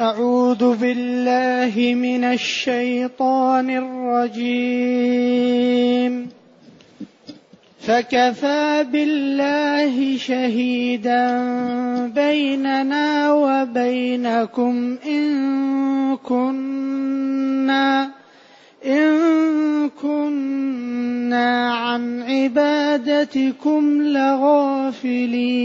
أعوذ بالله من الشيطان الرجيم. فكفى بالله شهيدا بيننا وبينكم إن كنا إن كنا عن عبادتكم لغافلين.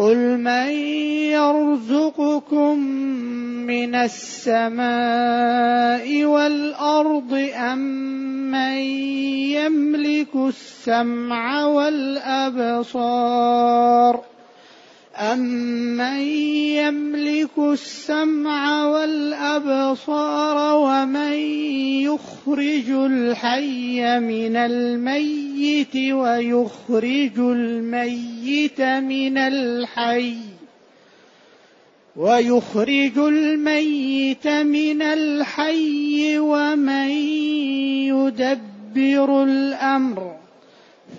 قل من يرزقكم من السماء والارض ام من يملك السمع والابصار أمن يملك السمع والأبصار ومن يخرج الحي من الميت ويخرج الميت من الحي ويخرج الميت من الحي ومن يدبر الأمر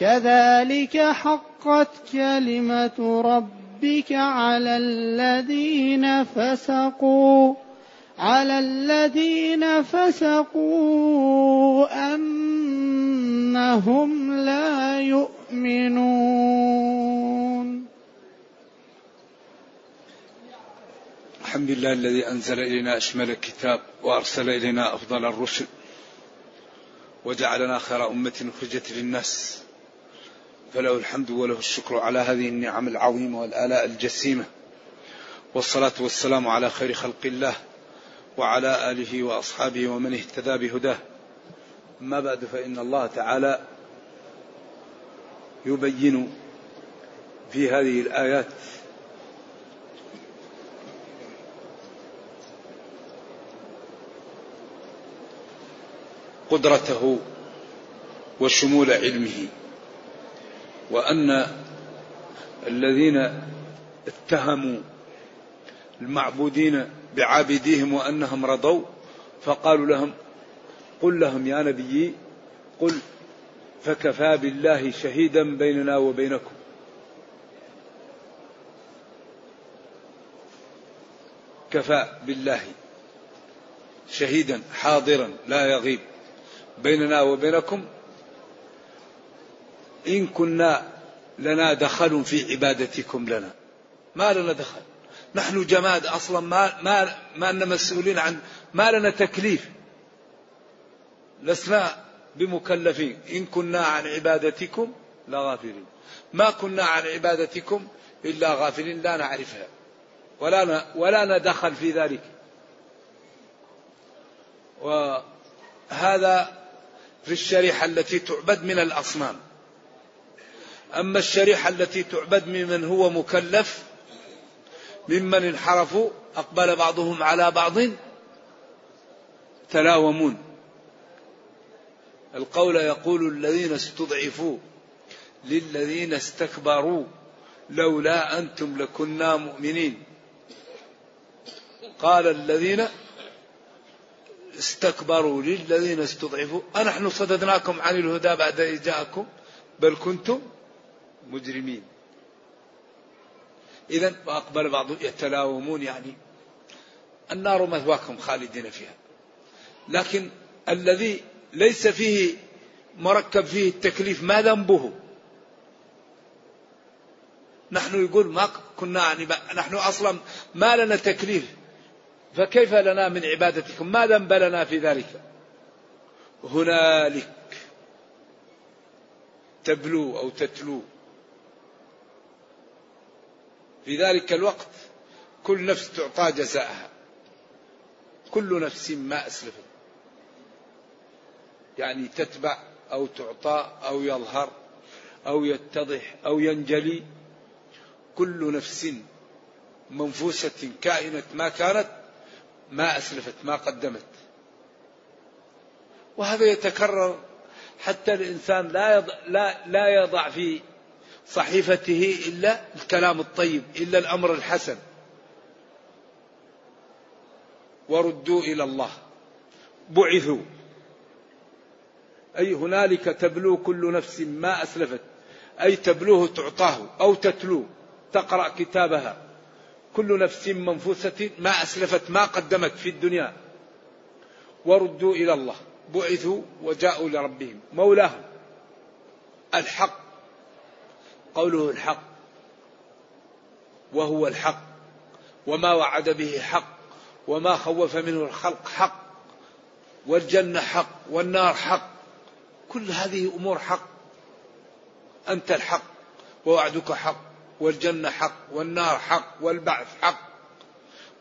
كذلك حقت كلمة ربك على الذين فسقوا على الذين فسقوا أنهم لا يؤمنون. الحمد لله الذي أنزل إلينا أشمل الكتاب وأرسل إلينا أفضل الرسل وجعلنا خير أمة أخرجت للناس. فله الحمد وله الشكر على هذه النعم العظيمة والآلاء الجسيمة. والصلاة والسلام على خير خلق الله وعلى آله وأصحابه ومن اهتدى بهداه. أما بعد فإن الله تعالى يبين في هذه الآيات قدرته وشمول علمه. وأن الذين اتهموا المعبودين بعابديهم وأنهم رضوا فقالوا لهم قل لهم يا نبي قل فكفى بالله شهيدا بيننا وبينكم. كفى بالله شهيدا حاضرا لا يغيب بيننا وبينكم إن كنا لنا دخل في عبادتكم لنا. ما لنا دخل. نحن جماد أصلا ما ما ما لنا مسؤولين عن ما لنا تكليف. لسنا بمكلفين. إن كنا عن عبادتكم لغافلين. ما كنا عن عبادتكم إلا غافلين لا نعرفها. ولا ولا ندخل في ذلك. وهذا في الشريحة التي تعبد من الأصنام. أما الشريحة التي تعبد ممن هو مكلف ممن انحرفوا أقبل بعضهم على بعض تلاومون. القول يقول الذين استضعفوا للذين استكبروا لولا أنتم لكنا مؤمنين. قال الذين استكبروا للذين استضعفوا أنحن صددناكم عن الهدى بعد إذ جاءكم بل كنتم مجرمين. إذا وأقبل بعضهم يتلاومون يعني النار مثواكم خالدين فيها. لكن الذي ليس فيه مركب فيه التكليف ما ذنبه؟ نحن يقول ما كنا يعني نحن أصلا ما لنا تكليف. فكيف لنا من عبادتكم؟ ما ذنب لنا في ذلك؟ هنالك تبلو أو تتلو في ذلك الوقت كل نفس تعطى جزاءها. كل نفس ما أسلفت. يعني تتبع أو تعطى أو يظهر أو يتضح أو ينجلي. كل نفس منفوسة كائنة ما كانت ما أسلفت ما قدمت. وهذا يتكرر حتى الإنسان لا يضع, لا, لا يضع في صحيفته إلا الكلام الطيب إلا الأمر الحسن. وردوا إلى الله. بعثوا. أي هنالك تبلو كل نفس ما أسلفت. أي تبلوه تعطاه أو تتلو. تقرأ كتابها. كل نفس منفوسة ما أسلفت ما قدمت في الدنيا. وردوا إلى الله. بعثوا وجاءوا لربهم. مولاهم. الحق. قوله الحق وهو الحق وما وعد به حق وما خوف منه الخلق حق والجنة حق والنار حق كل هذه أمور حق. أنت الحق ووعدك حق والجنة حق والنار حق والبعث حق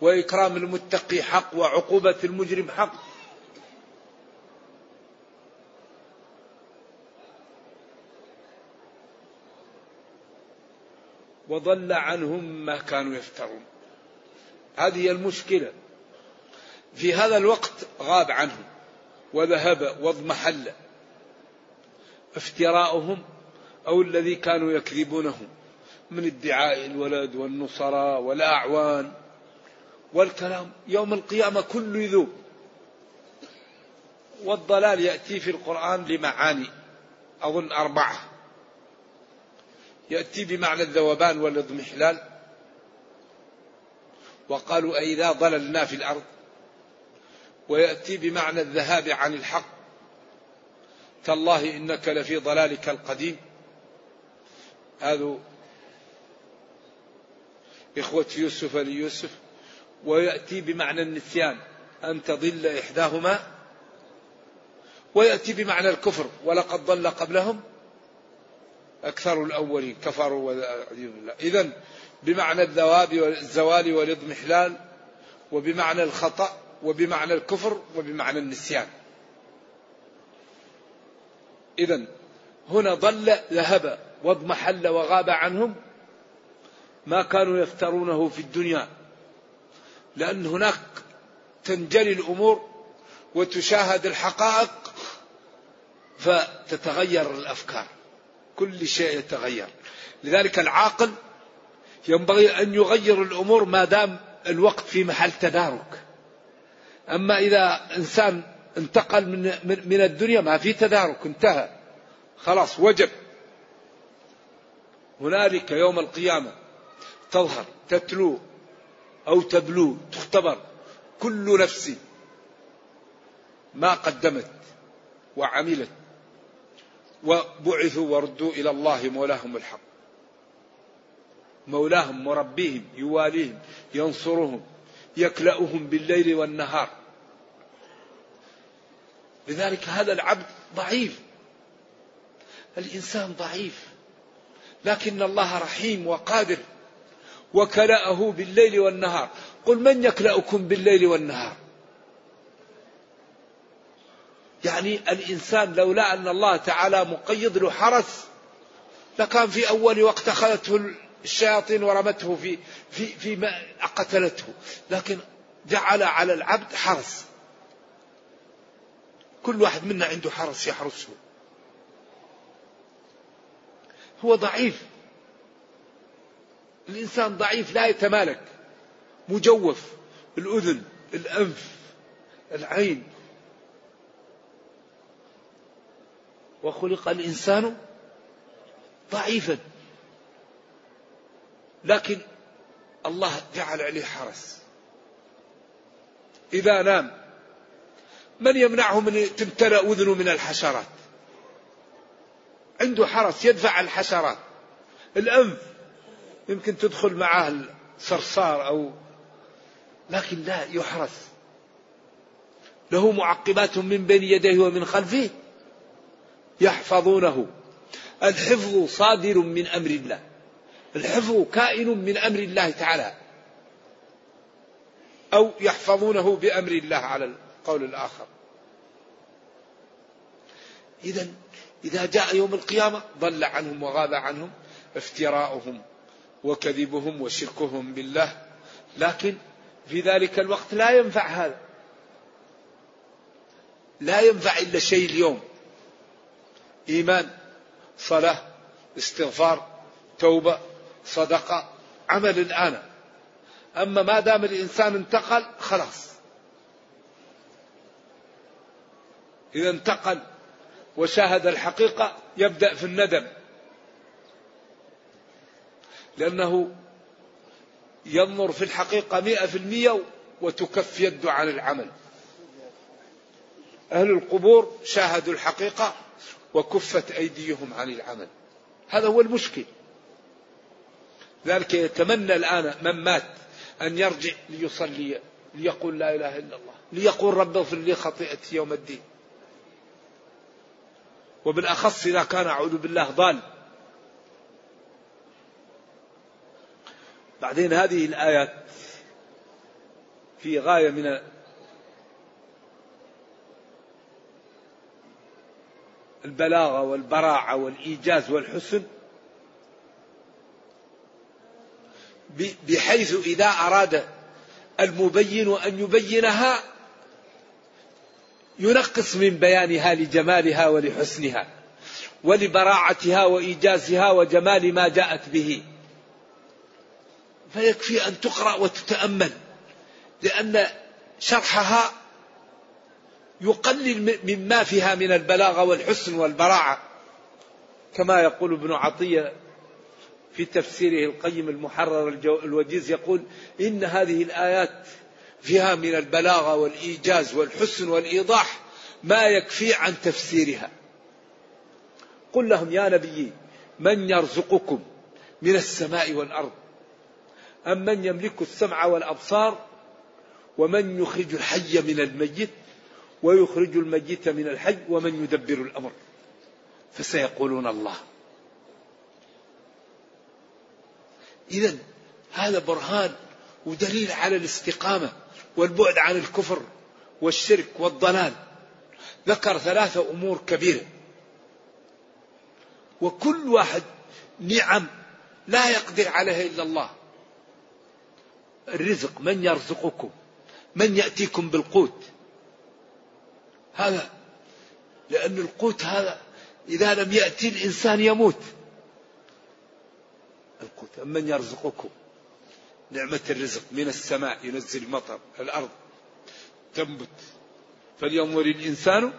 وإكرام المتقي حق وعقوبة المجرم حق. وضل عنهم ما كانوا يفترون. هذه المشكلة. في هذا الوقت غاب عنهم وذهب واضمحل افتراؤهم أو الذي كانوا يكذبونه من ادعاء الولد والنصراء والأعوان والكلام. يوم القيامة كل يذوب. والضلال يأتي في القرآن لمعاني. أظن أربعة. يأتي بمعنى الذوبان والإضمحلال. وقالوا أئذا ضللنا في الأرض. ويأتي بمعنى الذهاب عن الحق. تالله إنك لفي ضلالك القديم. هذا إخوة يوسف ليوسف ويأتي بمعنى النسيان. أن تضل إحداهما. ويأتي بمعنى الكفر. ولقد ضل قبلهم. أكثر الأولين كفروا إذا بمعنى الذواب والزوال والإضمحلال وبمعنى الخطأ وبمعنى الكفر وبمعنى النسيان. إذا هنا ضل ذهب واضمحل وغاب عنهم ما كانوا يفترونه في الدنيا. لأن هناك تنجلي الأمور وتشاهد الحقائق فتتغير الأفكار. كل شيء يتغير. لذلك العاقل ينبغي أن يغير الأمور ما دام الوقت في محل تدارك. أما إذا إنسان انتقل من, من الدنيا ما في تدارك انتهى. خلاص وجب. هنالك يوم القيامة تظهر تتلو أو تبلو تختبر كل نفس ما قدمت وعملت. وبعثوا وردوا إلى الله مولاهم الحق. مولاهم مربيهم يواليهم ينصرهم يكلأهم بالليل والنهار. لذلك هذا العبد ضعيف. الإنسان ضعيف. لكن الله رحيم وقادر وكلأه بالليل والنهار. قل من يكلأكم بالليل والنهار؟ يعني الإنسان لولا أن الله تعالى مقيد له حرس لكان في أول وقت أخذته الشياطين ورمته في في في قتلته لكن جعل على العبد حرس. كل واحد منا عنده حرس يحرسه. هو ضعيف. الإنسان ضعيف لا يتمالك. مجوف. الأذن الأنف العين. وخلق الإنسان ضعيفا. لكن الله جعل عليه حرس. إذا نام من يمنعه من تمتلأ أذنه من الحشرات؟ عنده حرس يدفع الحشرات. الأنف يمكن تدخل معه الصرصار أو لكن لا يحرس. له معقبات من بين يديه ومن خلفه. يحفظونه. الحفظ صادر من أمر الله. الحفظ كائن من أمر الله تعالى. أو يحفظونه بأمر الله على القول الآخر. إذا إذا جاء يوم القيامة ضل عنهم وغاب عنهم افتراؤهم وكذبهم وشركهم بالله. لكن في ذلك الوقت لا ينفع هذا. لا ينفع إلا شيء اليوم. إيمان صلاة استغفار توبة صدقة عمل الآن. أما ما دام الإنسان انتقل خلاص. إذا انتقل وشاهد الحقيقة يبدأ في الندم. لأنه ينظر في الحقيقة مئة في المئة وتكف يده عن العمل. أهل القبور شاهدوا الحقيقة وكفت أيديهم عن العمل. هذا هو المشكل. ذلك يتمنى الآن من مات أن يرجع ليصلي ليقول لا إله إلا الله ليقول رب اغفر لي خطيئتي يوم الدين. وبالأخص إذا كان أعوذ بالله ضال. بعدين هذه الآيات في غاية من البلاغة والبراعة والإيجاز والحسن بحيث إذا أراد المبين أن يبينها ينقص من بيانها لجمالها ولحسنها ولبراعتها وإيجازها وجمال ما جاءت به. فيكفي أن تقرأ وتتأمل لأن شرحها يقلل مما فيها من البلاغة والحسن والبراعة كما يقول ابن عطية في تفسيره القيم المحرر الوجيز يقول إن هذه الآيات فيها من البلاغة والإيجاز والحسن والإيضاح ما يكفي عن تفسيرها. قل لهم يا نبي من يرزقكم من السماء والأرض؟ أم من يملك السمع والأبصار؟ ومن يخرج الحي من الميت؟ ويخرج الميت من الحي ومن يدبر الأمر. فسيقولون الله. إذا هذا برهان ودليل على الاستقامة والبعد عن الكفر والشرك والضلال. ذكر ثلاثة أمور كبيرة. وكل واحد نعم لا يقدر عليها إلا الله. الرزق من يرزقكم؟ من يأتيكم بالقوت؟ هذا لأن القوت هذا إذا لم يأتي الإنسان يموت. القوت من يرزقكم؟ نعمة الرزق من السماء ينزل المطر الأرض تنبت. فلينظر الإنسان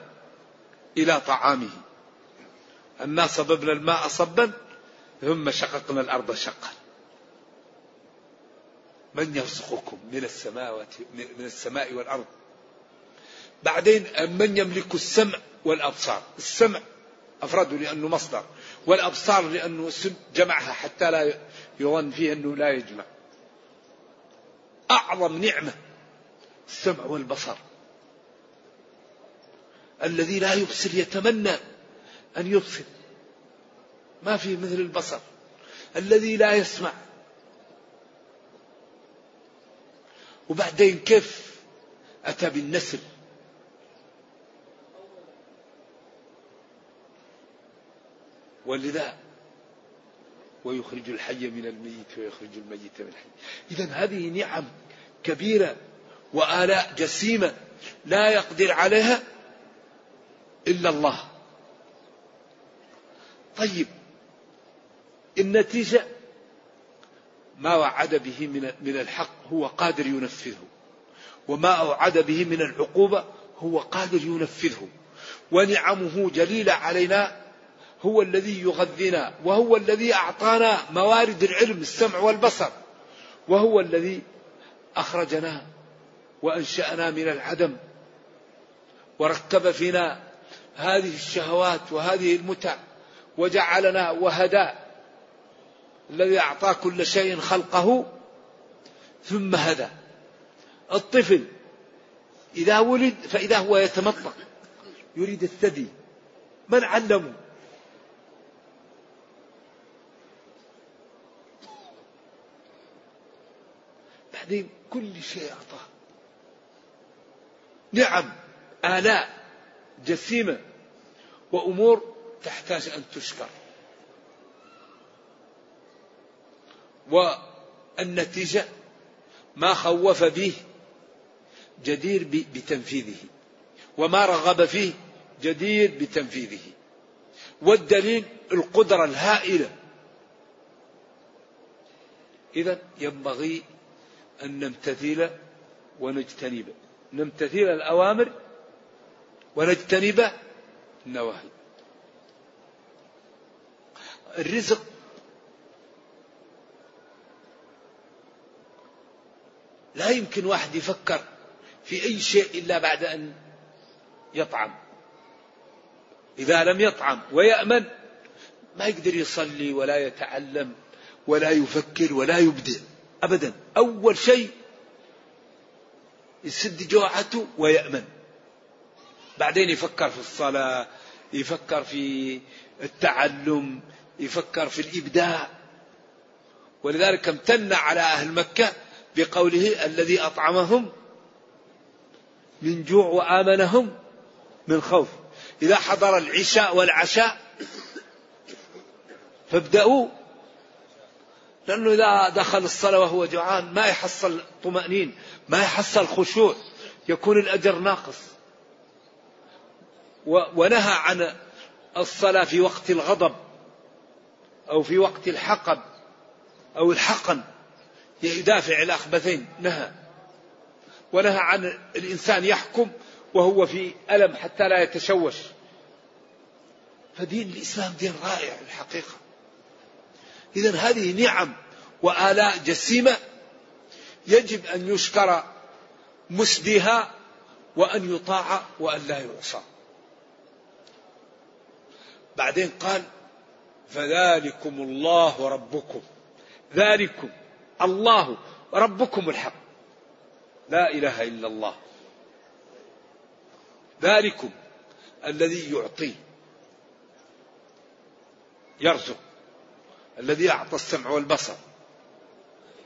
إلى طعامه. أنا صببنا الماء صبا ثم شققنا الأرض شقا. من يرزقكم من السماوات من السماء والأرض؟ بعدين من يملك السمع والأبصار؟ السمع أفرده لأنه مصدر والأبصار لأنه جمعها حتى لا يظن فيه أنه لا يجمع. أعظم نعمة السمع والبصر. الذي لا يبصر يتمنى أن يبصر. ما في مثل البصر. الذي لا يسمع. وبعدين كيف أتى بالنسل؟ ولذا ويخرج الحي من الميت ويخرج الميت من الحي. إذا هذه نعم كبيرة وآلاء جسيمة لا يقدر عليها إلا الله. طيب النتيجة ما وعد به من الحق هو قادر ينفذه. وما أوعد به من العقوبة هو قادر ينفذه. ونعمه جليلة علينا هو الذي يغذينا وهو الذي أعطانا موارد العلم السمع والبصر وهو الذي أخرجنا وأنشأنا من العدم وركب فينا هذه الشهوات وهذه المتع وجعلنا وهدى الذي أعطى كل شيء خلقه ثم هدى. الطفل إذا ولد فإذا هو يتمطق يريد الثدي من علمه؟ بعدين كل شيء أعطاه. نعم آلاء جسيمة وأمور تحتاج أن تشكر. والنتيجة ما خوف به جدير بتنفيذه وما رغب فيه جدير بتنفيذه. والدليل القدرة الهائلة. إذا ينبغي أن نمتثل ونجتنب. نمتثل الأوامر ونجتنب النواهي. الرزق لا يمكن واحد يفكر في أي شيء إلا بعد أن يطعم. إذا لم يطعم ويأمن ما يقدر يصلي ولا يتعلم ولا يفكر ولا يبدع. أبدا. أول شيء يسد جوعته ويأمن. بعدين يفكر في الصلاة يفكر في التعلم يفكر في الإبداع. ولذلك امتن على أهل مكة بقوله الذي أطعمهم من جوع وآمنهم من خوف. إذا حضر العشاء والعشاء فابدأوا لأنه إذا دخل الصلاة وهو جوعان ما يحصل طمأنين ما يحصل خشوع يكون الأجر ناقص. ونهى عن الصلاة في وقت الغضب أو في وقت الحقب أو الحقن. يدافع الأخبثين نهى. ونهى عن الإنسان يحكم وهو في ألم حتى لا يتشوش. فدين الإسلام دين رائع الحقيقة. إذا هذه نعم وآلاء جسيمة يجب أن يشكر مسديها وأن يطاع وأن لا يعصى. بعدين قال فذلكم الله ربكم ذلكم الله ربكم الحق. لا إله إلا الله. ذلكم الذي يعطي يرزق. الذي أعطى السمع والبصر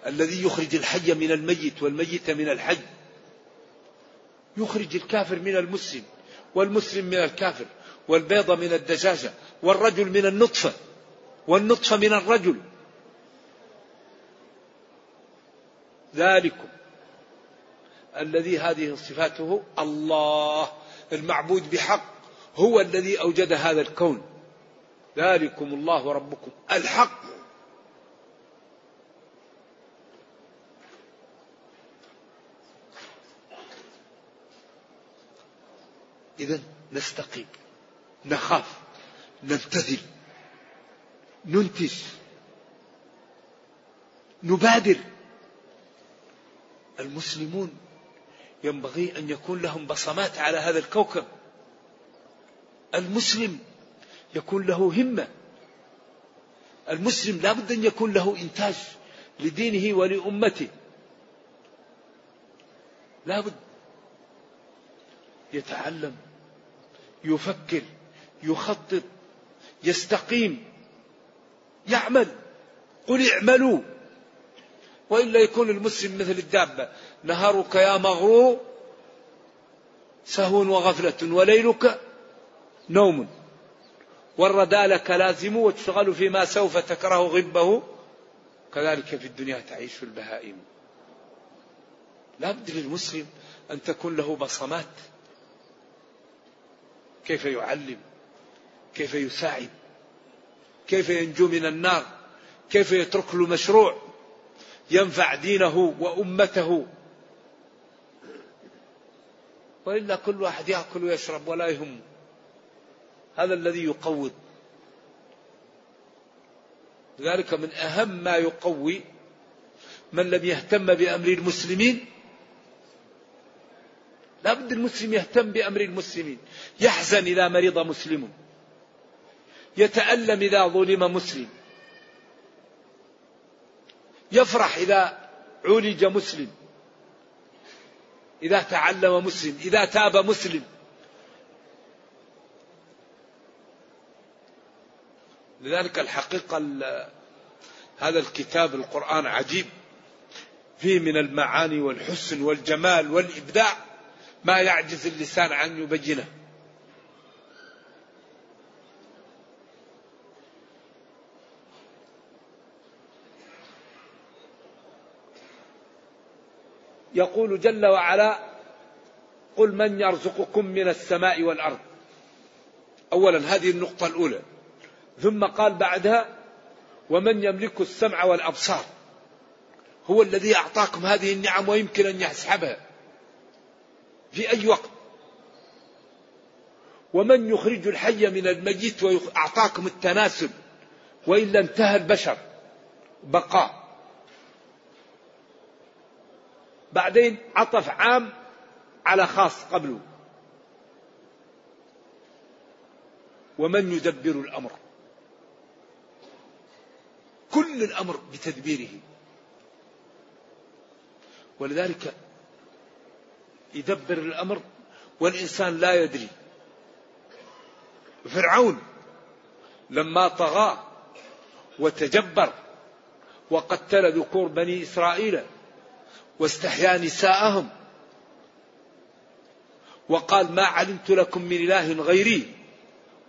الذي يخرج الحي من الميت والميت من الحي يخرج الكافر من المسلم والمسلم من الكافر والبيض من الدجاجة والرجل من النطفة والنطفة من الرجل. ذلكم الذي هذه صفاته الله المعبود بحق هو الذي أوجد هذا الكون. ذلكم الله ربكم الحق. إذا نستقيم نخاف نبتذل ننتج نبادر. المسلمون ينبغي أن يكون لهم بصمات على هذا الكوكب. المسلم يكون له همة. المسلم لا بد أن يكون له إنتاج لدينه ولأمته. لا بد. يتعلم يفكر يخطط يستقيم يعمل. قل اعملوا. وإلا يكون المسلم مثل الدابة. نهارك يا مغرور سهو وغفلة وليلك نوم. والردى لك لازم وتشغل فيما سوف تكره غبه. كذلك في الدنيا تعيش البهائم. لا بد للمسلم أن تكون له بصمات. كيف يعلم؟ كيف يساعد؟ كيف ينجو من النار؟ كيف يترك له مشروع؟ ينفع دينه وأمته. والا كل واحد يأكل ويشرب ولا يهم. هذا الذي يقوض لذلك من أهم ما يقوي من لم يهتم بأمر المسلمين. لا بد المسلم يهتم بأمر المسلمين. يحزن إذا مرض مسلم. يتألم إذا ظلم مسلم. يفرح إذا عولج مسلم. إذا تعلم مسلم إذا تاب مسلم. لذلك الحقيقة هذا الكتاب القرآن عجيب. فيه من المعاني والحسن والجمال والإبداع ما يعجز اللسان عن يبينه. يقول جل وعلا قل من يرزقكم من السماء والأرض. اولا هذه النقطة الأولى. ثم قال بعدها ومن يملك السمع والأبصار؟ هو الذي أعطاكم هذه النعم ويمكن أن يسحبها. في أي وقت؟ ومن يخرج الحي من الميت واعطاكم التناسل والا انتهى البشر بقاء. بعدين عطف عام على خاص قبله. ومن يدبر الأمر؟ كل الأمر بتدبيره. ولذلك يدبر الأمر والإنسان لا يدري. فرعون لما طغى وتجبر وقتل ذكور بني إسرائيل واستحيا نساءهم وقال ما علمت لكم من إله غيري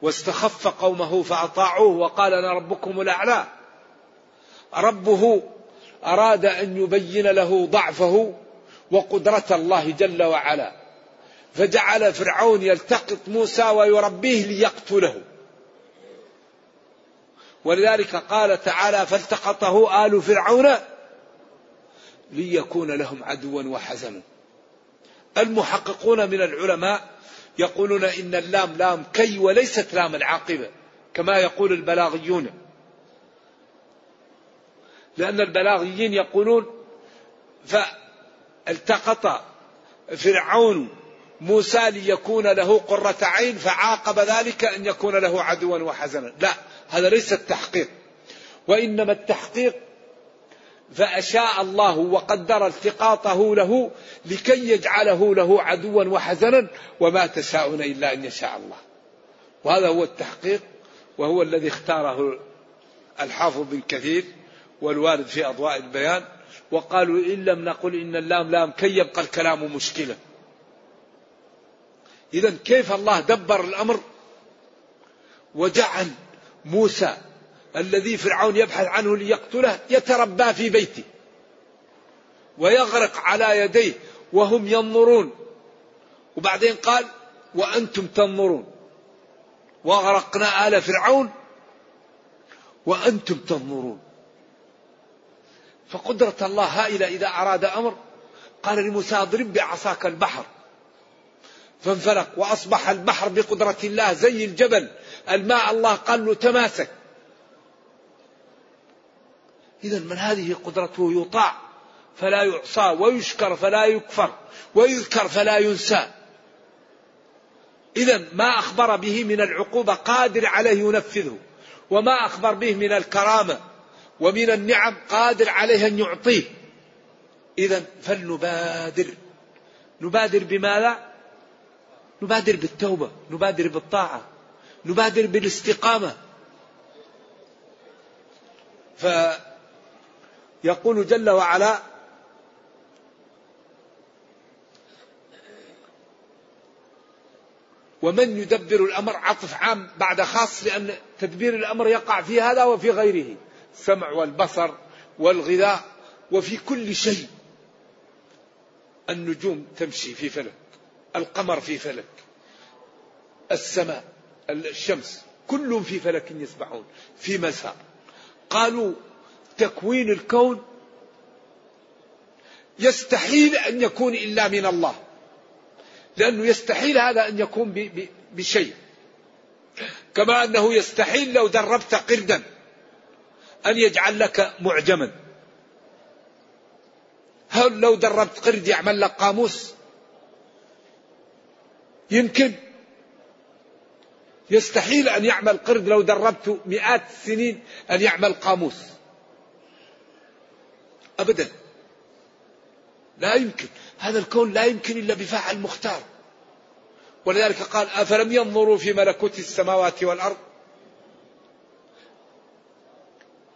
واستخف قومه فأطاعوه وقال أنا ربكم الأعلى. ربه أراد أن يبين له ضعفه وقدرة الله جل وعلا. فجعل فرعون يلتقط موسى ويربيه ليقتله. ولذلك قال تعالى فالتقطه آل فرعون ليكون لهم عدوا وحزنا المحققون من العلماء يقولون إن اللام لام كي وليست لام العاقبة كما يقول البلاغيون. لأن البلاغيين يقولون فالتقط فرعون موسى ليكون له قرة عين فعاقب ذلك أن يكون له عدوا وحزنا. لا هذا ليس التحقيق. وإنما التحقيق فأشاء الله وقدر التقاطه له لكي يجعله له عدوا وحزنا وما تشاءون إلا أن يشاء الله. وهذا هو التحقيق وهو الذي اختاره الحافظ بن كثير. والوارد في أضواء البيان وقالوا إن لم نقل إن اللام لام كي يبقى الكلام مشكلة. إذا كيف الله دبر الأمر؟ وجعل موسى الذي فرعون يبحث عنه ليقتله يتربى في بيته ويغرق على يديه وهم ينظرون. وبعدين قال وأنتم تنظرون. وأغرقنا آل فرعون وأنتم تنظرون. فقدرة الله هائلة إذا أراد أمر. قال لموسى اضرب بعصاك البحر. فانفلق وأصبح البحر بقدرة الله زي الجبل. الماء الله قال له تماسك. إذا من هذه قدرته يطاع فلا يعصى ويشكر فلا يكفر ويذكر فلا ينسى. إذا ما أخبر به من العقوبة قادر عليه ينفذه. وما أخبر به من الكرامة. ومن النعم قادر عليه أن يعطيه. إذا فلنبادر. نبادر بماذا؟ نبادر بالتوبة نبادر بالطاعة نبادر بالاستقامة. ف يقول جل وعلا ومن يدبر الأمر عطف عام بعد خاص لأن تدبير الأمر يقع في هذا وفي غيره. السمع والبصر والغذاء وفي كل شيء. النجوم تمشي في فلك القمر في فلك السماء الشمس كلهم في فلك يسبحون في مسار قالوا تكوين الكون يستحيل أن يكون إلا من الله لأنه يستحيل هذا أن يكون بشيء. كما أنه يستحيل لو دربت قردا. أن يجعل لك معجما. هل لو دربت قرد يعمل لك قاموس؟ يمكن. يستحيل أن يعمل قرد لو دربته مئات السنين أن يعمل قاموس. أبدا. لا يمكن. هذا الكون لا يمكن إلا بفاعل مختار. ولذلك قال أفلم ينظروا في ملكوت السماوات والأرض؟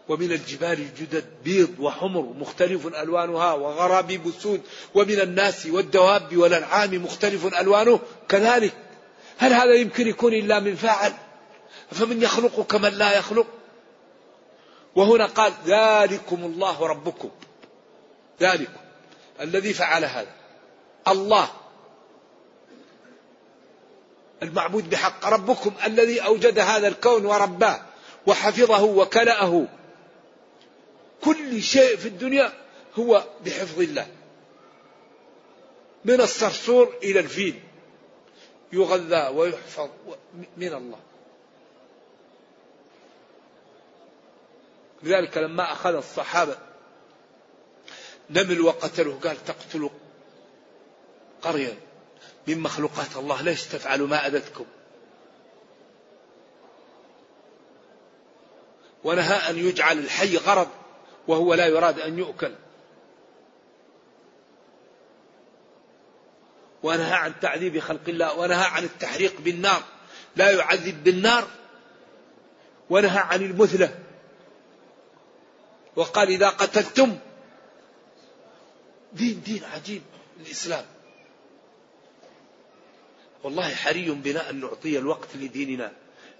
ومن الجبال الجدد بيض وحمر مختلف ألوانها وغرابيب سود ومن الناس والدواب والأنعام مختلف ألوانه كذلك. هل هذا يمكن يكون إلا من فاعل؟ فمن يخلق كمن لا يخلق؟ وهنا قال ذلكم الله ربكم. ذلكم الذي فعل هذا. الله. المعبود بحق ربكم الذي أوجد هذا الكون ورباه وحفظه وكلأه. كل شيء في الدنيا هو بحفظ الله. من الصرصور إلى الفيل. يغذى ويحفظ من الله. لذلك لما أخذ الصحابة نمل وقتله قال تقتلوا قرية من مخلوقات الله ليش تفعلوا ما أذتكم؟ ونهى أن يجعل الحي غرض وهو لا يراد أن يؤكل. ونهى عن تعذيب خلق الله ونهى عن التحريق بالنار لا يعذب بالنار. ونهى عن المثلة. وقال إذا قتلتم دين دين عجيب الإسلام. والله حري بنا أن نعطي الوقت لديننا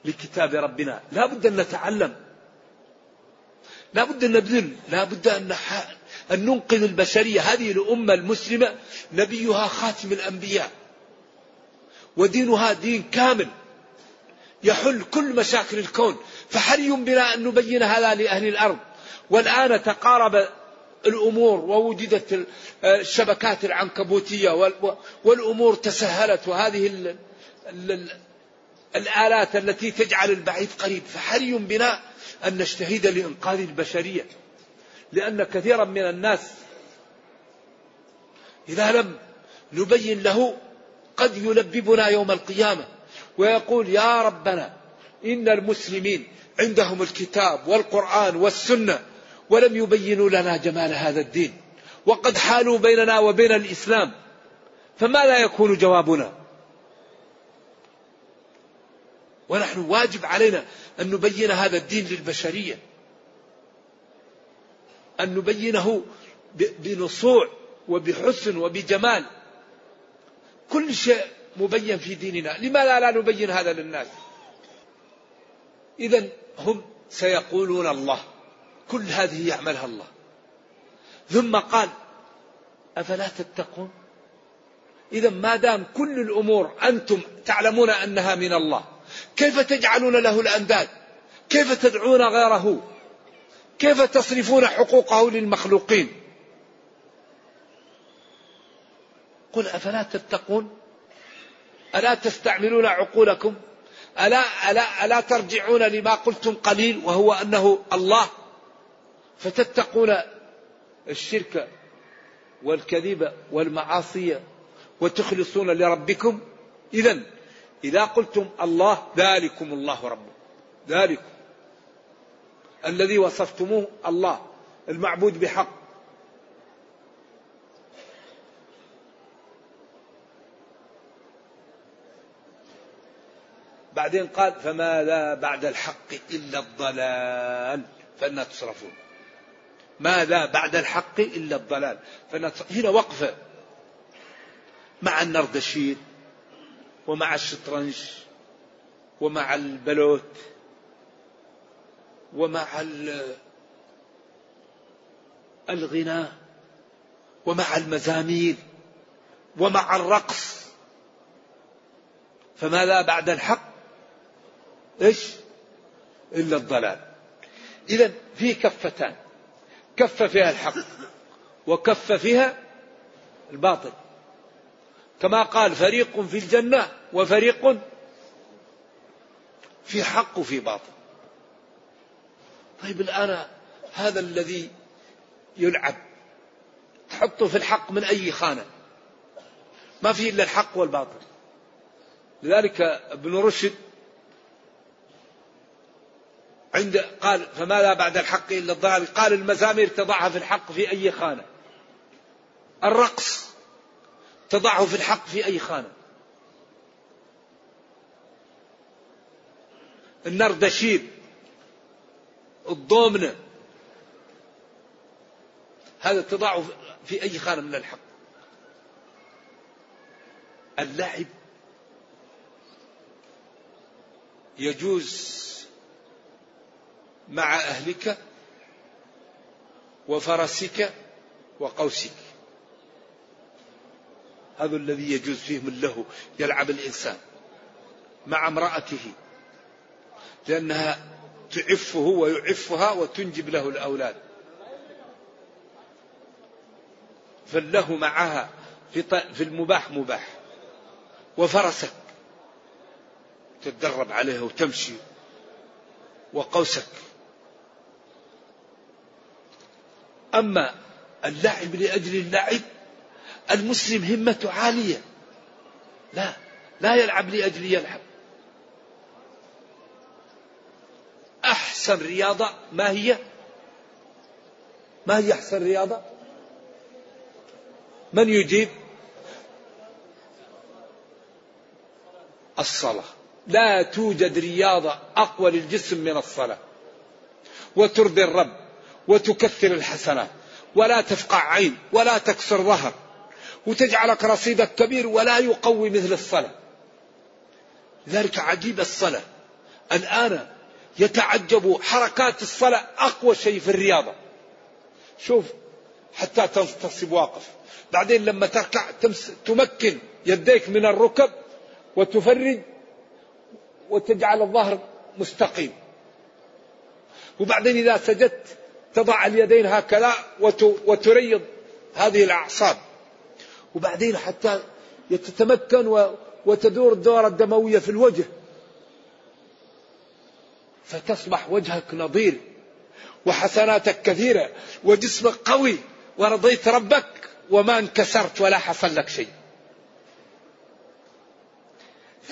لكتاب ربنا. لا بد أن نتعلم. لا بد أن نبذل لا بد أن, أن ننقذ البشرية. هذه الأمة المسلمة نبيها خاتم الأنبياء. ودينها دين كامل. يحل كل مشاكل الكون. فحري بنا أن نبين هذا لأهل الأرض. والآن تقارب الأمور ووجدت الشبكات العنكبوتية والأمور تسهلت. وهذه الآلات التي تجعل البعيد قريب فحري بنا أن نجتهد لإنقاذ البشرية. لأن كثيرا من الناس إذا لم نبين له قد يلببنا يوم القيامة ويقول يا ربنا إن المسلمين عندهم الكتاب والقرآن والسنة ولم يبينوا لنا جمال هذا الدين وقد حالوا بيننا وبين الإسلام فما لا يكون جوابنا؟ ونحن واجب علينا أن نبين هذا الدين للبشرية. أن نبينه بنصوع وبحسن وبجمال. كل شيء مبين في ديننا. لماذا لا نبين هذا للناس؟ إذا هم سيقولون الله. كل هذه يعملها الله. ثم قال أفلا تتقون؟ إذا ما دام كل الأمور أنتم تعلمون أنها من الله كيف تجعلون له الأنداد؟ كيف تدعون غيره؟ كيف تصرفون حقوقه للمخلوقين؟ قل أفلا تتقون؟ ألا تستعملون عقولكم؟ ألا, ألا, ألا ترجعون لما قلتم قليل وهو أنه الله؟ فتتقون الشرك والكذب والمعاصي وتخلصون لربكم؟ إذا إذا قلتم الله ذلكم الله ربكم. ذلكم. الذي وصفتموه الله المعبود بحق. بعدين قال فماذا بعد الحق إلا الضلال فأنا تصرفون. ماذا بعد الحق إلا الضلال هنا وقفة. مع النردشير ومع الشطرنج ومع البلوت ومع الغناء ومع المزامير ومع الرقص. فماذا بعد الحق؟ إيش؟ إلا الضلال. اذا في كفتان كف فيها الحق وكف فيها الباطل. كما قال فريق في الجنة وفريق في حق وفي باطل. طيب الآن هذا الذي يلعب تحطه في الحق من أي خانة؟ ما في إلا الحق والباطل. لذلك ابن رشد عند قال فما لا بعد الحق إلا الضلال قال المزامير تضعها في الحق في أي خانة. الرقص. تضعه في الحق في أي خانة. النردشير الضومنة هذا تضع في أي خانة من الحق. اللعب يجوز مع أهلك وفرسك وقوسك. هذا الذي يجوز فيه من له يلعب الإنسان مع امرأته لأنها تعفه ويعفها وتنجب له الأولاد. فله معها في المباح مباح وفرسك تتدرب عليها وتمشي وقوسك. أما اللعب لأجل اللعب المسلم همته عالية. لا لا يلعب لأجل يلعب. أحسن رياضة ما هي؟ ما هي أحسن رياضة؟ من يجيب؟ الصلاة. لا توجد رياضة أقوى للجسم من الصلاة. وترضي الرب وتكثر الحسنات ولا تفقع عين ولا تكسر ظهر. وتجعلك رصيدك كبير ولا يقوي مثل الصلاة. ذلك عجيب الصلاة. الآن يتعجب حركات الصلاة أقوى شيء في الرياضة. شوف حتى تنتصب واقف. بعدين لما تركع تمكن يديك من الركب وتفرج وتجعل الظهر مستقيم. وبعدين إذا سجدت تضع اليدين هكذا وتريض هذه الأعصاب. وبعدين حتى تتمكن وتدور الدورة الدموية في الوجه. فتصبح وجهك نظير وحسناتك كثيرة وجسمك قوي ورضيت ربك وما انكسرت ولا حصل لك شيء.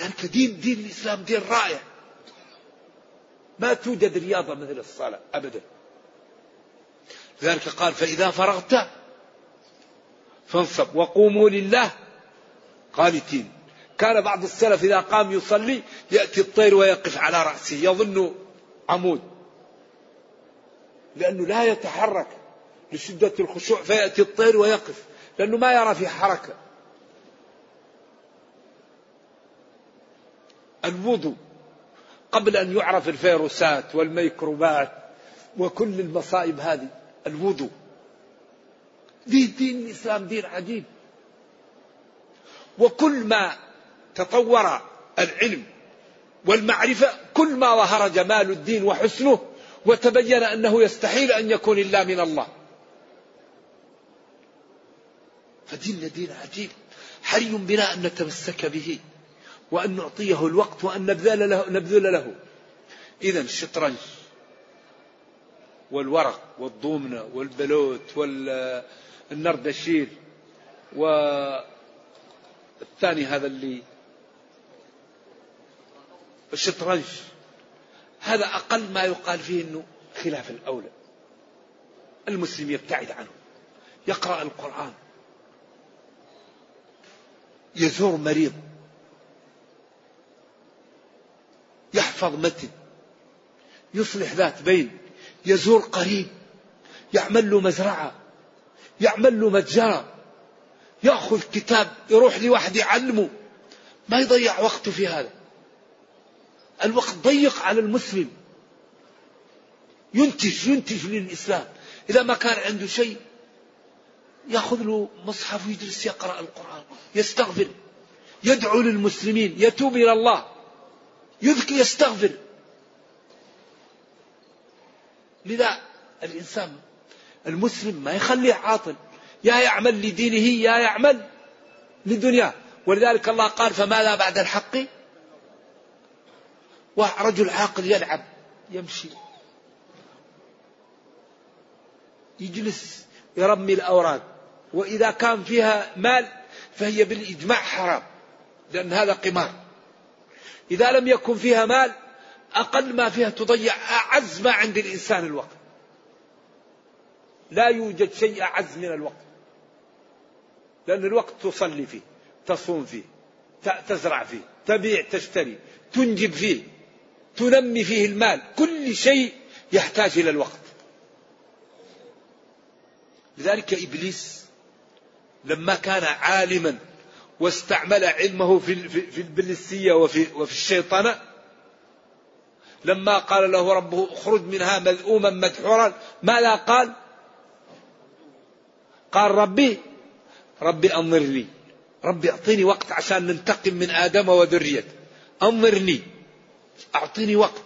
ذلك دين دين الإسلام دين رائع. ما توجد رياضة مثل الصلاة أبدا. لذلك قال فإذا فرغت فانصب وقوموا لله قانتين. كان بعض السلف إذا قام يصلي يأتي الطير ويقف على رأسه يظن عمود. لأنه لا يتحرك لشدة الخشوع فيأتي الطير ويقف لأنه ما يرى في حركة. الوضوء قبل أن يعرف الفيروسات والميكروبات وكل المصائب هذه الوضوء. دين دين الإسلام دين عجيب. وكل ما تطور العلم والمعرفة كل ما ظهر جمال الدين وحسنه وتبين أنه يستحيل أن يكون إلا من الله. فديننا دين عجيب. حري بنا أن نتمسك به وأن نعطيه الوقت وأن نبذل له, نبذل له. إذا الشطرنج والورق والضومنة والبلوت والنردشير والثاني هذا اللي الشطرنج. هذا أقل ما يقال فيه أنه خلاف الأولى. المسلم يبتعد عنه. يقرأ القرآن. يزور مريض. يحفظ متن. يصلح ذات بين. يزور قريب. يعمل له مزرعة. يعمل له متجر يأخذ كتاب يروح لواحد يعلمه. ما يضيع وقته في هذا. الوقت ضيق على المسلم. ينتج ينتج للإسلام. إذا ما كان عنده شيء يأخذ له مصحف ويجلس يقرأ القرآن يستغفر يدعو للمسلمين يتوب إلى الله يذكر يستغفر. لذا الإنسان المسلم ما يخليه عاطل. يا يعمل لدينه يا يعمل لدنياه. ولذلك الله قال فماذا بعد الحق؟ ورجل عاقل يلعب يمشي. يجلس يرمي الأوراق وإذا كان فيها مال فهي بالإجماع حرام لأن هذا قمار. إذا لم يكن فيها مال أقل ما فيها تضيع أعز ما عند الإنسان الوقت. لا يوجد شيء أعز من الوقت. لأن الوقت تصلي فيه تصوم فيه تزرع فيه تبيع تشتري تنجب فيه تنمي فيه المال. كل شيء يحتاج إلى الوقت. لذلك إبليس لما كان عالما واستعمل علمه في في البلسية وفي وفي الشيطنة لما قال له ربه اخرج منها مذءوما مدحورا ماذا قال؟ قال ربي ربي أنظرني ربي أعطيني وقت عشان ننتقم من آدم وذريته. أنظرني أعطيني وقت.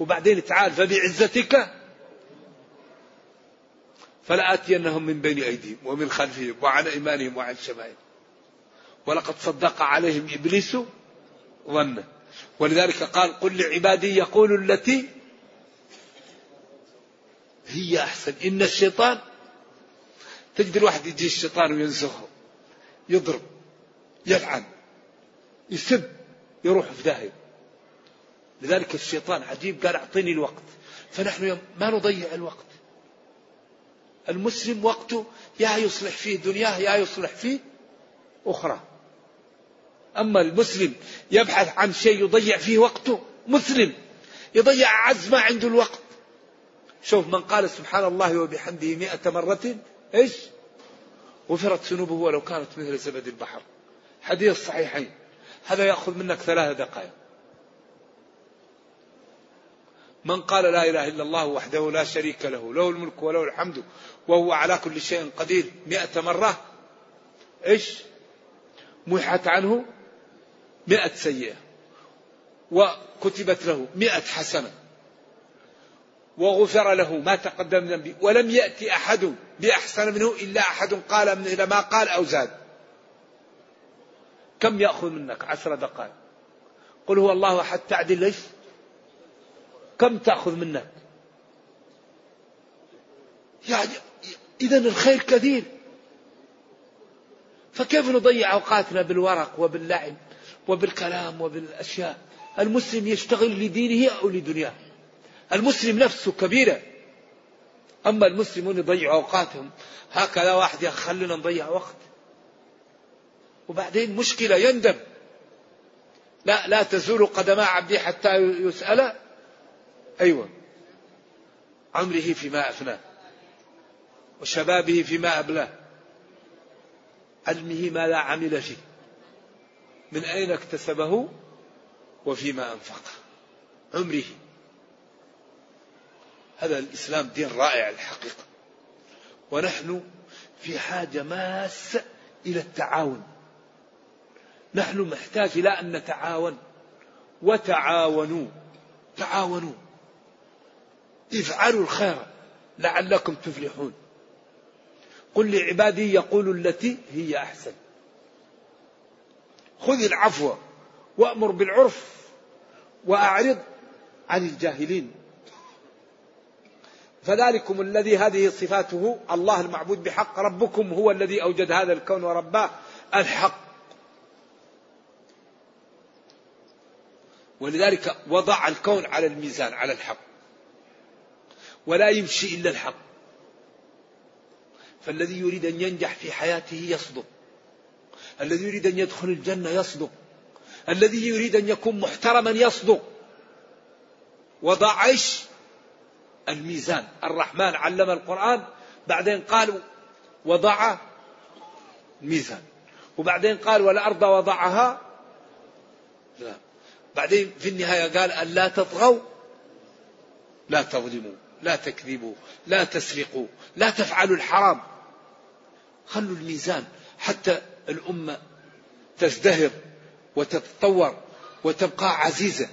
وبعدين تعال فبعزتك فلآتينهم من بين أيديهم ومن خلفهم وعن أيمانهم وعن شمائلهم. ولقد صدق عليهم إبليس ظنه. ولذلك قال قل لعبادي يقول التي هي أحسن. إن الشيطان تجد الواحد يجي الشيطان وينزغه يضرب يلعن يسب يروح في داهية. لذلك الشيطان عجيب قال أعطيني الوقت. فنحن ما نضيع الوقت. المسلم وقته يا يصلح فيه دنياه يا يصلح فيه أخرى. أما المسلم يبحث عن شيء يضيع فيه وقته مسلم يضيع أعز ما عنده الوقت. شوف من قال سبحان الله وبحمده مئة مرة إيش؟ غفرت ذنوبه ولو كانت مثل زبد البحر. حديث الصحيحين هذا يأخذ منك ثلاث دقائق. من قال لا إله إلا الله وحده لا شريك له له الملك وله الحمد وهو على كل شيء قدير مئة مرة إيش؟ محت عنه مئة سيئة وكتبت له مئة حسنة. وغفر له ما تقدم من ذنبه. ولم يأتي أحد بأحسن منه إلا أحد قال من ما قال أو زاد. كم يأخذ منك عشر دقائق؟ قل هو الله أحد تعدل ليش كم تأخذ منك؟ يعني إذا الخير كثير. فكيف نضيع أوقاتنا بالورق وباللعب وبالكلام وبالأشياء؟ المسلم يشتغل لدينه أو لدنياه؟ المسلم نفسه كبيرة. أما المسلمون يضيعوا أوقاتهم. هكذا واحد يا خلينا نضيع وقت. وبعدين مشكلة يندم. لا لا تزول قدما عبدي حتى يسأل. أيوة. عمره فيما أفناه وشبابه فيما أبلاه علمه ما لا عمل فيه. من أين اكتسبه وفيما أنفقه. عمره. هذا الإسلام دين رائع الحقيقة. ونحن في حاجة ماسة إلى التعاون. نحن محتاج إلى أن نتعاون. وتعاونوا. تعاونوا. افعلوا الخير لعلكم تفلحون. قل لعبادي يقولوا التي هي أحسن. خذ العفو وأمر بالعرف وأعرض عن الجاهلين. فذلكم الذي هذه صفاته الله المعبود بحق ربكم هو الذي أوجد هذا الكون ورباه الحق. ولذلك وضع الكون على الميزان على الحق. ولا يمشي إلا الحق. فالذي يريد أن ينجح في حياته يصدق. الذي يريد أن يدخل الجنة يصدق. الذي يريد أن يكون محترما يصدق. وضع إيش؟ الميزان. الرحمن علم القرآن بعدين قال وضع ميزان. وبعدين قال والأرض وضعها لا. بعدين في النهاية قال أن لا تطغوا لا تظلموا لا تكذبوا لا تسرقوا لا تفعلوا الحرام. خلوا الميزان حتى الأمة تزدهر وتتطور وتبقى عزيزة.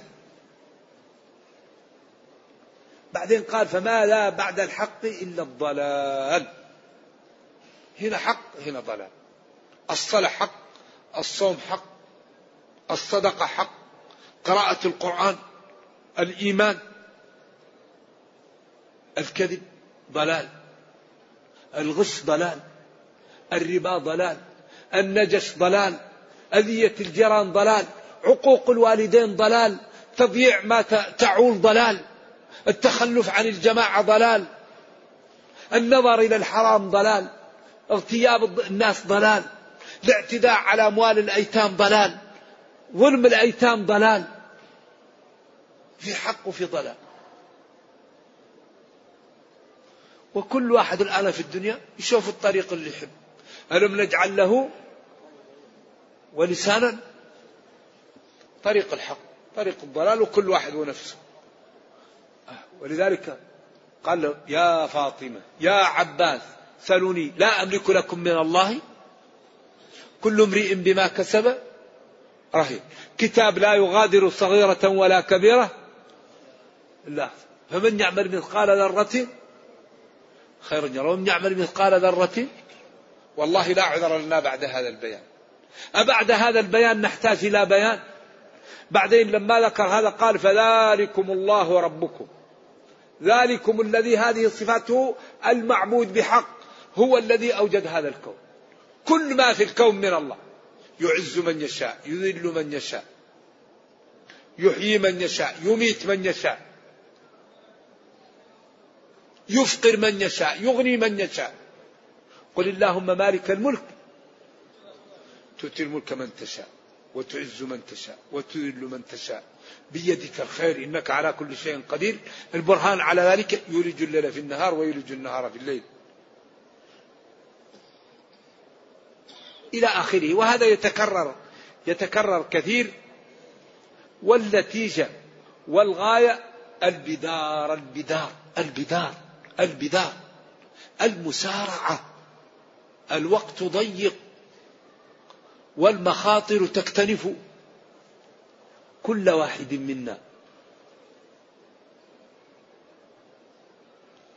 بعدين قال فما لا بعد الحق إلا الضلال. هنا حق هنا ضلال. الصلاة حق الصوم حق الصدقة حق قراءة القرآن الإيمان. الكذب ضلال الغش ضلال الربا ضلال النجش ضلال أذية الجيران ضلال عقوق الوالدين ضلال تضييع ما تعول ضلال. التخلف عن الجماعة ضلال. النظر إلى الحرام ضلال. اغتياب الناس ضلال. الاعتداء على أموال الأيتام ضلال. ظلم الأيتام ضلال. في حق وفي ضلال. وكل واحد الآن في الدنيا يشوف الطريق اللي يحب. ألم نجعل له ولسانا؟ طريق الحق طريق الضلال وكل واحد ونفسه. ولذلك قال له يا فاطمة يا عباس سلوني لا أملك لكم من الله؟ كل امرئ بما كسب رهين. كتاب لا يغادر صغيرة ولا كبيرة؟ لا. فمن يعمل مثقال ذرة؟ خيرا يرى ومن يعمل مثقال ذرة؟ والله لا عذر لنا بعد هذا البيان. أبعد هذا البيان نحتاج إلى بيان؟ بعدين لما ذكر هذا قال فذلكم الله ربكم ذلكم الذي هذه صفاته المعبود بحق هو الذي أوجد هذا الكون. كل ما في الكون من الله. يعز من يشاء يذل من يشاء يحيي من يشاء يميت من يشاء يفقر من يشاء يغني من يشاء. قل اللهم مالك الملك. تؤتي الملك من تشاء وتعز من تشاء وتذل من تشاء. بيدك الخير إنك على كل شيء قدير. البرهان على ذلك يولج الليل في النهار ويولج النهار في الليل. إلى آخره. وهذا يتكرر يتكرر كثير. والنتيجة والغاية البدار البدار البدار البدار. المسارعة. الوقت ضيق. والمخاطر تكتنف. كل واحد منا.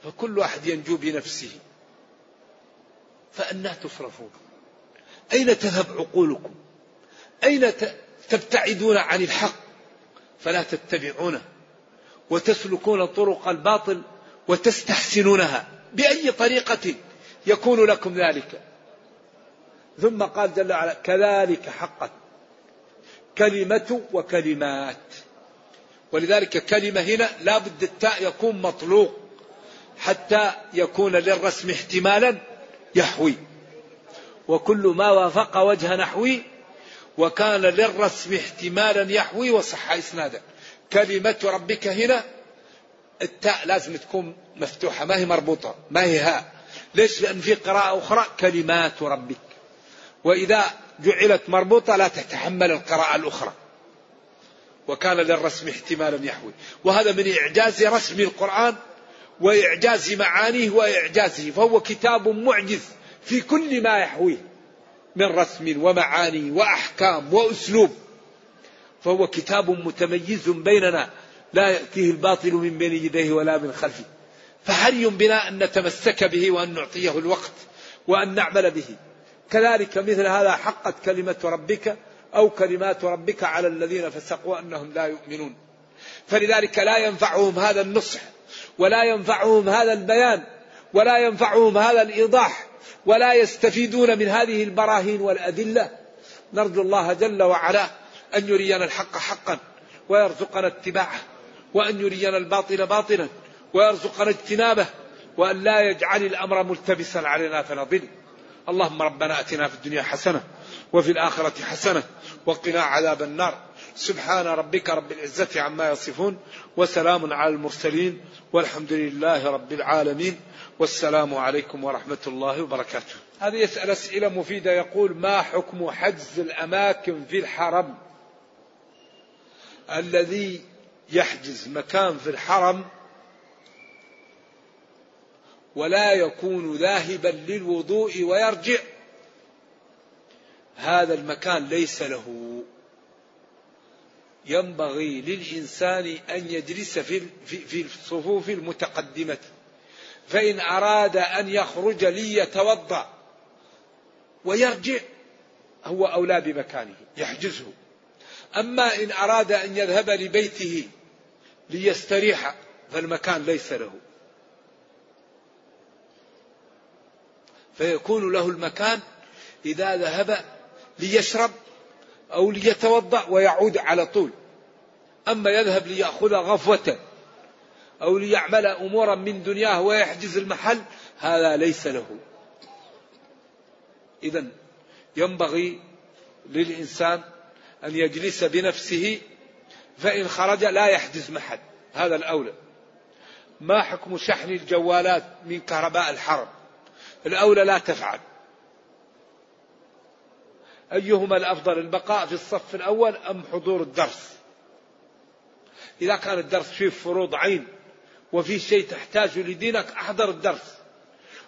فكل واحد ينجو بنفسه. فأنا تصرفون أين تذهب عقولكم؟ أين تبتعدون عن الحق؟ فلا تتبعونه. وتسلكون طرق الباطل وتستحسنونها بأي طريقة يكون لكم ذلك. ثم قال جل وعلا كذلك حقت. كلمة وكلمات. ولذلك كلمة هنا لا بد التاء يكون مطلوق حتى يكون للرسم احتمالا يحوي. وكل ما وافق وجه نحوي وكان للرسم احتمالا يحوي وصح اسنادا كلمة ربك هنا التاء لازم تكون مفتوحة ما هي مربوطة ما هي هاء. ليش؟ لأن في قراءة أخرى كلمات ربك. وإذا جعلت مربوطة لا تتحمل القراءة الأخرى. وكان للرسم احتمالا يحوي. وهذا من إعجاز رسم القرآن وإعجاز معانيه وإعجازه. فهو كتاب معجز في كل ما يحويه من رسم ومعاني وأحكام وأسلوب. فهو كتاب متميز بيننا لا يأتيه الباطل من بين يديه ولا من خلفه. فحري بنا أن نتمسك به وأن نعطيه الوقت وأن نعمل به. كذلك مثل هذا حقت كلمة ربك أو كلمات ربك على الذين فسقوا أنهم لا يؤمنون. فلذلك لا ينفعهم هذا النصح ولا ينفعهم هذا البيان ولا ينفعهم هذا الإيضاح ولا يستفيدون من هذه البراهين والأدلة. نرجو الله جل وعلا أن يرينا الحق حقا ويرزقنا اتباعه وأن يرينا الباطل باطلا ويرزقنا اجتنابه وأن لا يجعل الأمر ملتبسا علينا فنضل. اللهم ربنا آتنا في الدنيا حسنة وفي الآخرة حسنة وقنا عذاب النار. سبحان ربك رب العزة عما يصفون وسلام على المرسلين والحمد لله رب العالمين. والسلام عليكم ورحمة الله وبركاته. هذا يسأل أسئلة مفيدة. يقول ما حكم حجز الأماكن في الحرم؟ الذي يحجز مكان في الحرم ولا يكون ذاهبا للوضوء ويرجع. هذا المكان ليس له. ينبغي للإنسان أن يجلس في في الصفوف المتقدمة. فإن أراد أن يخرج ليتوضأ ويرجع هو أولى بمكانه يحجزه. أما إن أراد أن يذهب لبيته ليستريح فالمكان ليس له. فيكون له المكان إذا ذهب ليشرب أو ليتوضأ ويعود على طول. أما يذهب ليأخذ غفوة أو ليعمل أمورا من دنياه ويحجز المحل هذا ليس له. إذا ينبغي للإنسان أن يجلس بنفسه فإن خرج لا يحجز محل. هذا الأولى. ما حكم شحن الجوالات من كهرباء الحرم الأولى لا تفعل. أيهما الأفضل البقاء في الصف الأول أم حضور الدرس؟ إذا كان الدرس فيه فروض عين وفي شيء تحتاجه لدينك أحضر الدرس.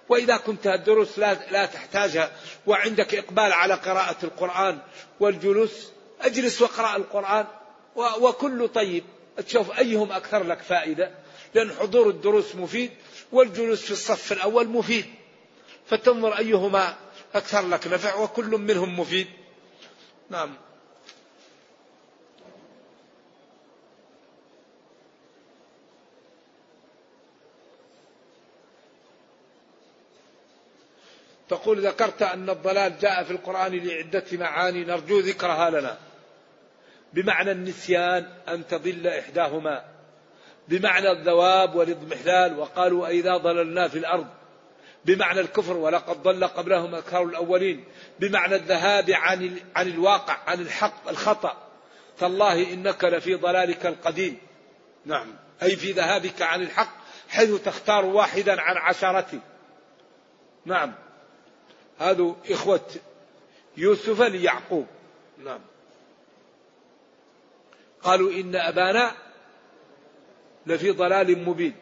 وإذا كنت الدروس لا, لا تحتاجها وعندك إقبال على قراءة القرآن والجلوس أجلس واقرأ القرآن وكل طيب. تشوف أيهم أكثر لك فائدة؟ لأن حضور الدروس مفيد والجلوس في الصف الأول مفيد. فتنظر أيهما أكثر لك نفع وكل منهم مفيد. نعم. تقول ذكرت أن الضلال جاء في القرآن لعدة معاني نرجو ذكرها لنا. بمعنى النسيان أن تضل إحداهما. بمعنى الذواب والإضمحلال وقالوا أئذا ضللنا في الأرض. بمعنى الكفر ولقد ضل قبلهم أكثر الأولين. بمعنى الذهاب عن, عن الواقع عن الحق الخطأ. تالله إنك لفي ضلالك القديم. نعم. أي في ذهابك عن الحق حيث تختار واحدا عن عشرة نعم. هذا إخوة يوسف ليعقوب. نعم. قالوا إن أبانا لفي ضلال مبين.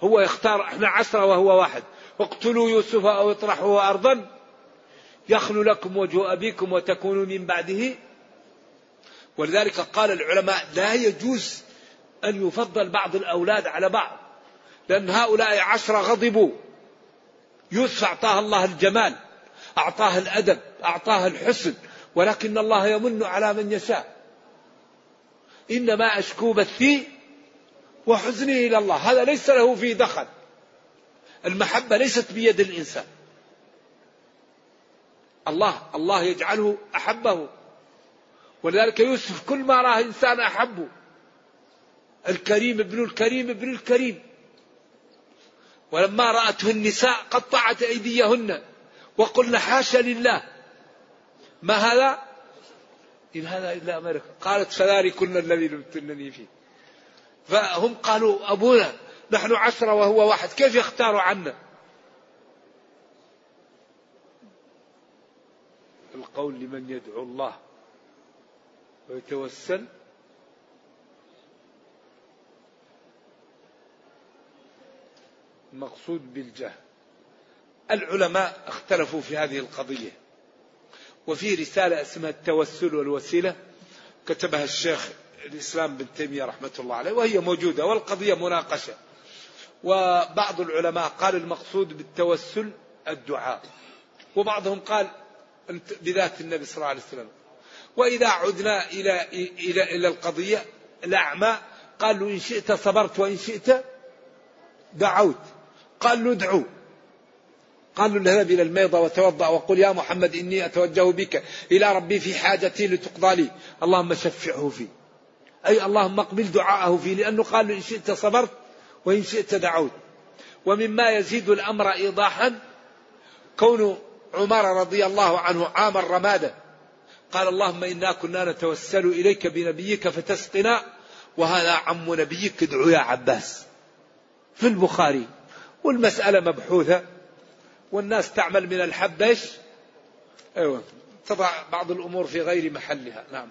هو يختار إحنا عشرة وهو واحد. اقتلوا يوسف أو اطرحوه أرضا يخلو لكم وجه أبيكم وتكونوا من بعده. ولذلك قال العلماء لا يجوز أن يفضل بعض الأولاد على بعض لأن هؤلاء عشرة غضبوا. يوسف أعطاه الله الجمال أعطاه الأدب أعطاه الحسن ولكن الله يمن على من يشاء. إنما أشكو بثي وحزني إلى الله هذا ليس له فيه دخل. المحبة ليست بيد الإنسان. الله الله يجعله أحبه. ولذلك يوسف كل ما راه إنسان أحبه الكريم ابن الكريم ابن الكريم. ولما رأته النساء قطعت أيديهن وقلنا حاشا لله. ما هذا؟ إن هذا إلا أمريكا قالت فذلكن الذي لمتنني فيه. فهم قالوا أبونا نحن عشرة وهو واحد. كيف يختار عنا؟ القول لمن يدعو الله ويتوسل. المقصود بالجهل. العلماء اختلفوا في هذه القضية. وفي رسالة اسمها التوسل والوسيلة كتبها الشيخ الإسلام بن تيمية رحمة الله عليه وهي موجودة والقضية مناقشة. وبعض العلماء قال المقصود بالتوسل الدعاء. وبعضهم قال بذات النبي صلى الله عليه وسلم. وإذا عدنا إلى إلى إلى القضية الأعمى قال له إن شئت صبرت وإن شئت دعوت. قال له ادعو. قال له اذهب إلى الميضة وتوضأ وقل يا محمد إني أتوجه بك إلى ربي في حاجتي لتقضى لي. اللهم شفعه فيه أي اللهم اقبل دعاءه فيه لأنه قال له إن شئت صبرت وإن شئت دعوت. ومما يزيد الأمر إيضاحا كون عمر رضي الله عنه عام الرمادة. قال اللهم إنا كنا نتوسل إليك بنبيك فتسقنا وهذا عم نبيك ادعو يا عباس. في البخاري والمسألة مبحوثة والناس تعمل من الحبش. أيوة تضع بعض الأمور في غير محلها. نعم.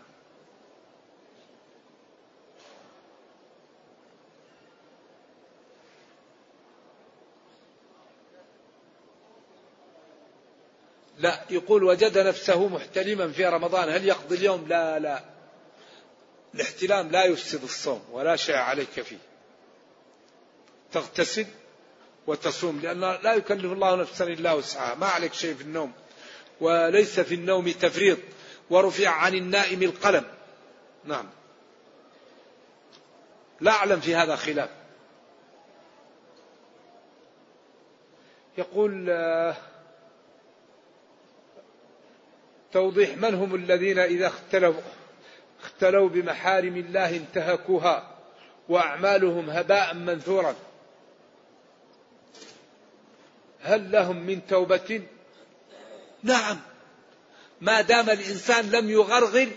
لا يقول وجد نفسه محتلما في رمضان هل يقضي اليوم؟ لا لا. الاحتلام لا يفسد الصوم ولا شيء عليك فيه. تغتسل وتصوم لأن لا يكلف الله نفسا إلا وسعها. ما عليك شيء في النوم. وليس في النوم تفريط. ورفع عن النائم القلم. نعم. لا أعلم في هذا خلاف. يقول آه توضيح من هم الذين إذا اختلوا اختلوا بمحارم الله انتهكوها وأعمالهم هباء منثورا. هل لهم من توبة؟ نعم. ما دام الإنسان لم يغرغر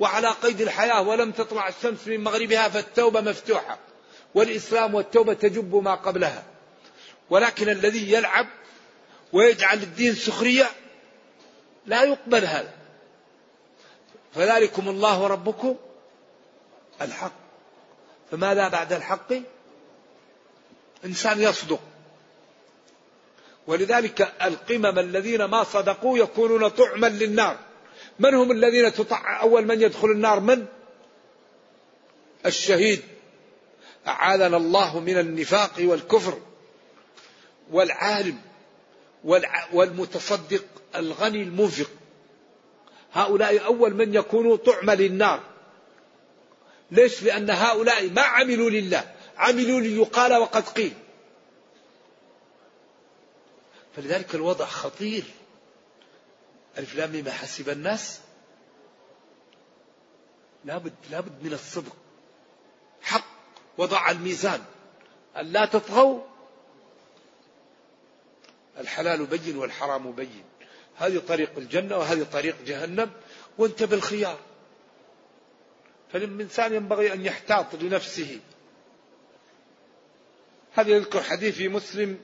وعلى قيد الحياة ولم تطلع الشمس من مغربها فالتوبة مفتوحة والإسلام والتوبة تجب ما قبلها. ولكن الذي يلعب ويجعل الدين سخرية لا يقبل هذا. فذلكم الله ربكم الحق. فماذا بعد الحق؟ إنسان يصدق. ولذلك القمم الذين ما صدقوا يكونون طعما للنار. من هم الذين تطع أول من يدخل النار؟ من؟ الشهيد. أعاذنا الله من النفاق والكفر. والعالم. والمتصدق الغني المنفق. هؤلاء أول من يكونوا طعما للنار. ليش؟ لأن هؤلاء ما عملوا لله. عملوا ليقال وقد قيل. فلذلك الوضع خطير. ألف لام حسب الناس. لابد لابد من الصدق. حق. وضع الميزان. أن لا تطغوا الحلال بين والحرام بين. هذه طريق الجنة وهذه طريق جهنم وانت بالخيار فالإنسان ينبغي أن يحتاط لنفسه. هذا يذكر حديث في مسلم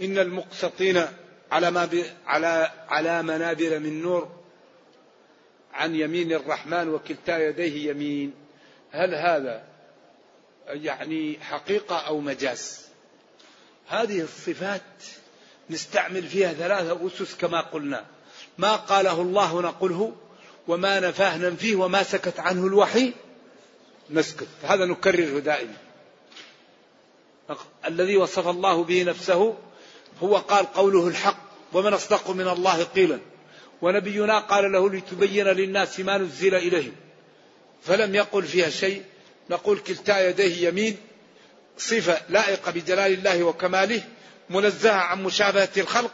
إن المقسطين على ما على على منابر من نور عن يمين الرحمن وكلتا يديه يمين. هل هذا يعني حقيقة أو مجاز؟ هذه الصفات نستعمل فيها ثلاثة أسس كما قلنا. ما قاله الله نقله وما نفاه ننفيه وما سكت عنه الوحي نسكت. هذا نكرره دائما. الذي وصف الله به نفسه هو قال قوله الحق ومن أصدق من الله قيلا. ونبينا قال له لتبين للناس ما نزل إليهم. فلم يقل فيها شيء. نقول كلتا يديه يمين صفة لائقة بجلال الله وكماله منزهة عن مشابهة الخلق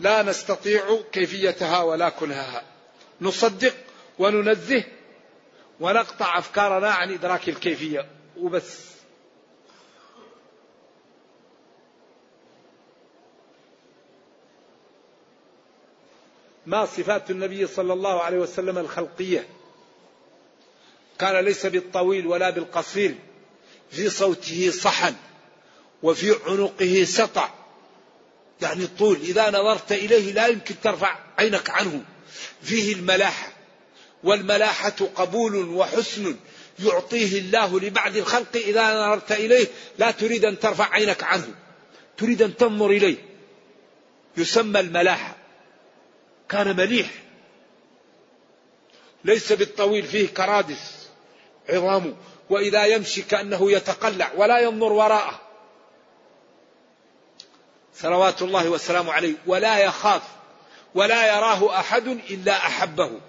لا نستطيع كيفيتها ولا كنهها نصدق وننزه ونقطع أفكارنا عن إدراك الكيفية. وبس. ما صفات النبي صلى الله عليه وسلم الخلقية؟ كان ليس بالطويل ولا بالقصير. في صوته صحن وفي عنقه سطع. يعني الطول إذا نظرت إليه لا يمكن ترفع عينك عنه. فيه الملاحة. والملاحة قبول وحسن يعطيه الله لبعض الخلق. إذا نظرت إليه لا تريد أن ترفع عينك عنه. تريد أن تنظر إليه. يسمى الملاحة. كان مليح. ليس بالطويل فيه كرادس عظامه وإذا يمشي كأنه يتقلع ولا ينظر وراءه. صلوات الله وسلامه عليه ولا يخاف ولا يراه أحد إلا أحبه.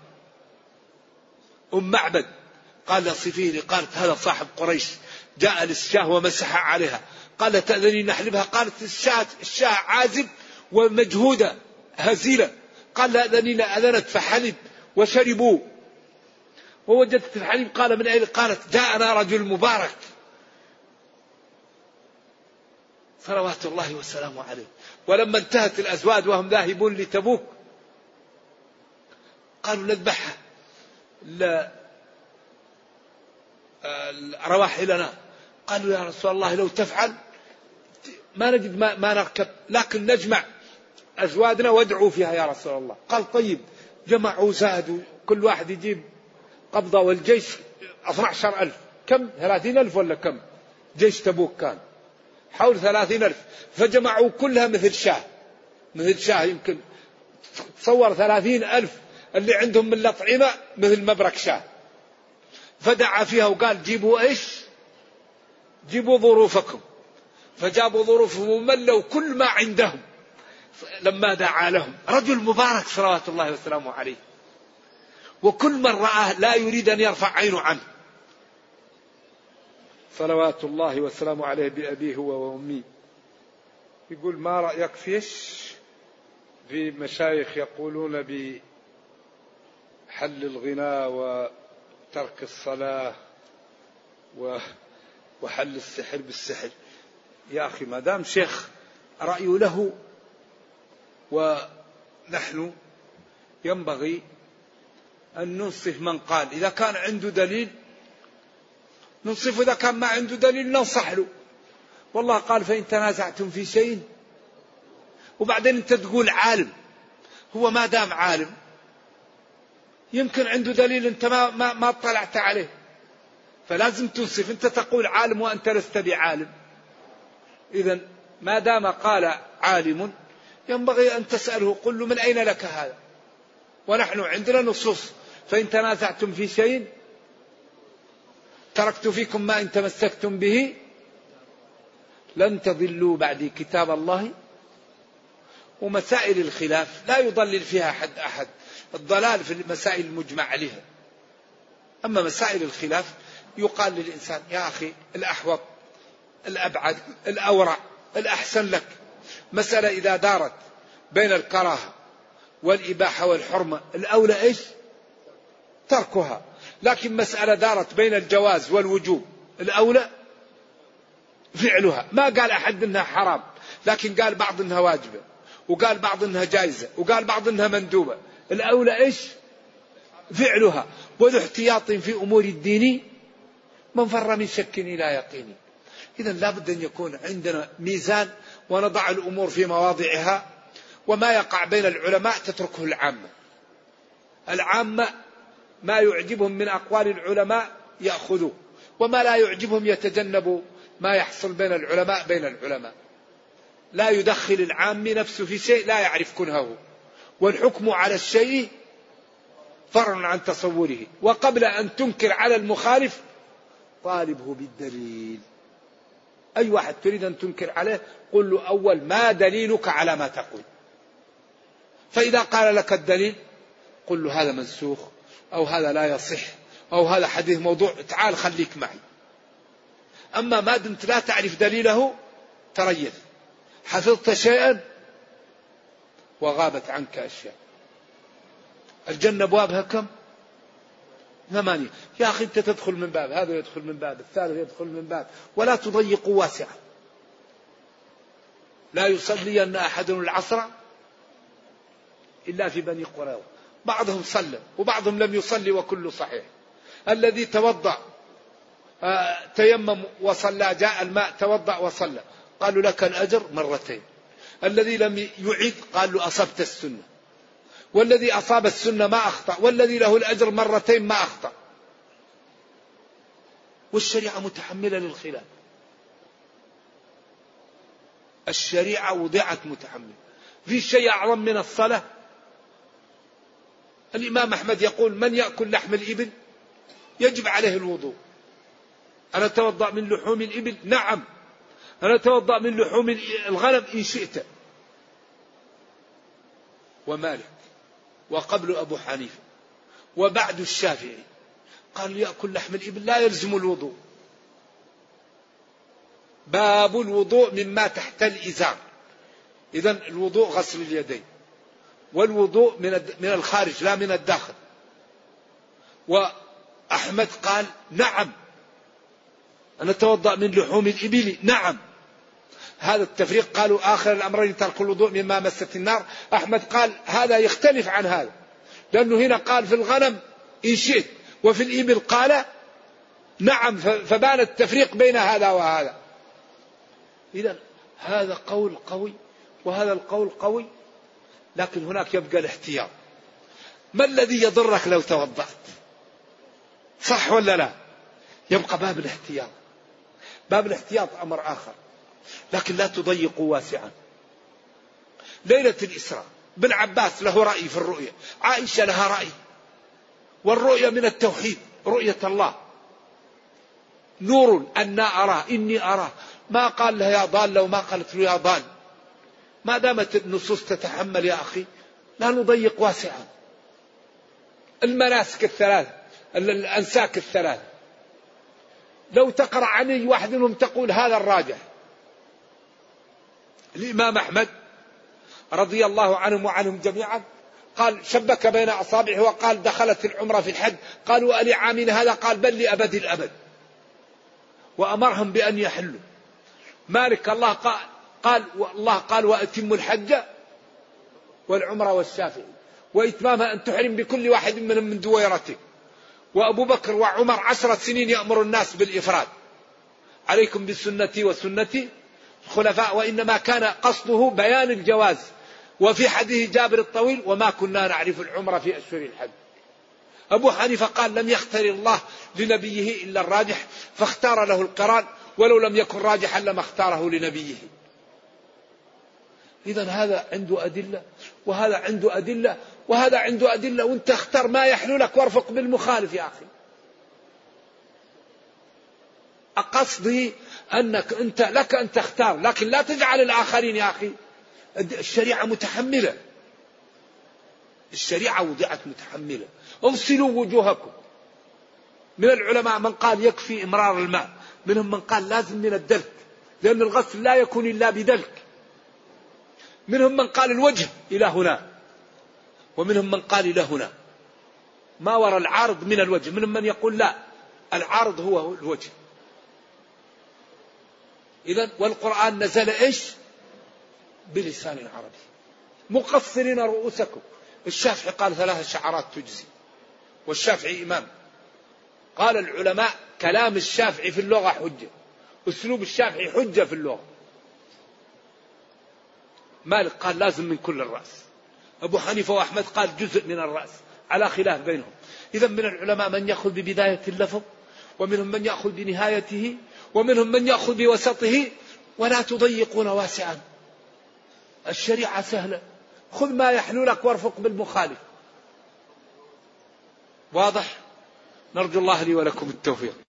أم معبد قال صفيني قالت هذا صاحب قريش جاء للشاه ومسح عليها. قال تأذني نحلبها قالت الشاة, الشاة عازب ومجهودة هزيلة. قال لا أذني أذنت فحلب وشربوا. ووجدت الحليب قال من أين؟ قالت جاءنا رجل مبارك. صلوات الله وسلامه عليه. ولما انتهت الأزواج وهم ذاهبون لتبوك قالوا نذبحها. لا رواحلنا. قالوا يا رسول الله لو تفعل ما نجد ما, ما نركب. لكن نجمع أزوادنا وادعوا فيها يا رسول الله. قال طيب جمعوا زادوا. كل واحد يجيب قبضة والجيش 12 ألف. كم؟ ثلاثين ألف ولا كم؟ جيش تبوك كان. حول ثلاثين ألف. فجمعوا كلها مثل شاه. مثل شاه يمكن تصور ثلاثين ألف اللي عندهم من الأطعمة مثل مبرك شاه. فدعا فيها وقال جيبوا إيش؟ جيبوا ظروفكم. فجابوا ظروفهم وملوا كل ما عندهم. لما دعا لهم. رجل مبارك صلوات الله وسلامه عليه. وكل من رآه لا يريد أن يرفع عينه عنه. صلوات الله وسلامه عليه بأبيه وأمي. يقول ما رأيك فيش؟ في مشايخ يقولون بحل الغناء وترك الصلاة وحل السحر بالسحر. يا أخي ما دام شيخ رأي له ونحن ينبغي أن ننصف من قال. إذا كان عنده دليل ننصف إذا كان ما عنده دليل ننصح له. والله قال فإن تنازعتم في شيء وبعدين أنت تقول عالم. هو ما دام عالم يمكن عنده دليل أنت ما, ما, ما اطلعت عليه. فلازم تنصف أنت تقول عالم وأنت لست بعالم. إذا ما دام قال عالم ينبغي أن تسأله قل له من أين لك هذا؟ ونحن عندنا نصوص. فإن تنازعتم في شيء تركت فيكم ما إن تمسكتم به لن تضلوا بعد كتاب الله ومسائل الخلاف لا يضلل فيها حد أحد. الضلال في المسائل المجمع عليها. أما مسائل الخلاف يقال للإنسان يا أخي الأحوط الأبعد الأورع الأحسن لك. مسألة إذا دارت بين الكراهة والإباحة والحرمة الأولى إيش؟ تركها. لكن مسألة دارت بين الجواز والوجوب. الأولى فعلها. ما قال أحد أنها حرام لكن قال بعض أنها واجبة وقال بعض أنها جائزة وقال بعض أنها مندوبة. الأولى إيش؟ فعلها. وذو احتياط في أمور الدين من فر من شك إلى يقين. إذا لابد أن يكون عندنا ميزان ونضع الأمور في مواضعها وما يقع بين العلماء تتركه العامة. العامة ما يعجبهم من أقوال العلماء يأخذوه وما لا يعجبهم يتجنبوا ما يحصل بين العلماء بين العلماء. لا يدخل العام نفسه في شيء لا يعرف كنهه والحكم على الشيء فرع عن تصوره. وقبل أن تنكر على المخالف طالبه بالدليل. أي واحد تريد أن تنكر عليه قل له أول ما دليلك على ما تقول. فإذا قال لك الدليل قل له هذا منسوخ. أو هذا لا يصح أو هذا حديث موضوع تعال خليك معي. أما ما دمت لا تعرف دليله تريث. حفظت شيئا وغابت عنك أشياء. الجنة أبوابها كم؟ ثمانية. يا أخي أنت تدخل من باب هذا يدخل من باب الثالث يدخل من باب. ولا تضيقوا واسعة. لا يصلي أن أحد العصر إلا في بني قريظة. بعضهم صلى وبعضهم لم يصلي وكل صحيح. الذي توضأ آه، تيمم وصلى جاء الماء توضأ وصلى. قالوا لك الأجر مرتين. الذي لم يعيد قال له أصبت السنة. والذي أصاب السنة ما أخطأ. والذي له الأجر مرتين ما أخطأ. والشريعة متحملة للخلاف. الشريعة وضعت متحملة في شيء أعظم من الصلاة؟ الإمام أحمد يقول من يأكل لحم الإبل يجب عليه الوضوء. أنا أتوضأ من لحوم الإبل؟ نعم. أنا أتوضأ من لحوم الغنم إن شئت. ومالك وقبل أبو حنيفة وبعد الشافعي قال يأكل لحم الإبل لا يلزم الوضوء. باب الوضوء مما تحت الإزار. إذا الوضوء غسل اليدين. والوضوء من من الخارج لا من الداخل. وأحمد قال نعم. أنا أتوضأ من لحوم الإبل. نعم. هذا التفريق قالوا آخر الأمرين ترك الوضوء مما مست النار. أحمد قال هذا يختلف عن هذا. لأنه هنا قال في الغنم إن شئت وفي الإبل قال نعم. فبان التفريق بين هذا وهذا. إذا هذا قول قوي وهذا القول قوي. لكن هناك يبقى الاحتياط. ما الذي يضرك لو توضأت؟ صح ولا لا؟ يبقى باب الاحتياط. باب الاحتياط أمر آخر. لكن لا تضيقوا واسعا. ليلة الإسراء. بن عباس له رأي في الرؤية. عائشة لها رأي. والرؤية من التوحيد رؤية الله. نور أنا أراه إني أراه ما قال لها يا ضال وما قالت له يا ضال. ما دامت النصوص تتحمل يا أخي لا نضيق واسعا المناسك الثلاث الأنساك الثلاث. لو تقرأ عن أي واحد منهم تقول هذا الراجح. الإمام أحمد رضي الله عنهم وعنهم جميعا قال شبك بين أصابعه وقال دخلت العمرة في الحج قالوا ألي عامين هذا؟ قال بل لأبد الأبد وأمرهم بأن يحلوا. مالك الله قال قال الله قال وأتموا الحج والعمرة والشافعي وإتمامها أن تحرم بكل واحد منهم من دويرته. وأبو بكر وعمر عشرة سنين يأمر الناس بالإفراد. عليكم بسنتي وسنة الخلفاء وإنما كان قصده بيان الجواز. وفي حديث جابر الطويل وما كنا نعرف العمر في أشهر الحج. أبو حنيفة قال لم يختر الله لنبيه إلا الراجح فاختار له القران ولو لم يكن راجحا لما اختاره لنبيه. إذا هذا عنده أدلة وهذا عنده أدلة وهذا عنده أدلة وأنت اختر ما يحلو لك وارفق بالمخالف يا أخي. قصدي أنك أنت لك أن تختار لكن لا تجعل الآخرين يا أخي. الشريعة متحملة. الشريعة وضعت متحملة. اغسلوا وجوهكم. من العلماء من قال يكفي إمرار الماء منهم من قال لازم من الدلك لأن الغسل لا يكون إلا بدلك. منهم من قال الوجه إلى هنا ومنهم من قال إلى هنا. ما وراء العارض من الوجه منهم من يقول لا العارض هو الوجه. إذا والقرآن نزل إيش؟ بلسان عربي. مقصرين رؤوسكم. الشافعي قال ثلاث شعرات تجزي والشافعي إمام. قال العلماء كلام الشافعي في اللغة حجة أسلوب الشافعي حجة في اللغة. مالك قال لازم من كل الرأس. أبو حنيفة وأحمد قال جزء من الرأس. على خلاف بينهم. إذا من العلماء من يأخذ ببداية اللفظ ومنهم من يأخذ بنهايته ومنهم من يأخذ بوسطه. ولا تضيقون واسعا. الشريعة سهلة. خذ ما يحلو لك وارفق بالمخالف. واضح؟ نرجو الله لي ولكم التوفيق.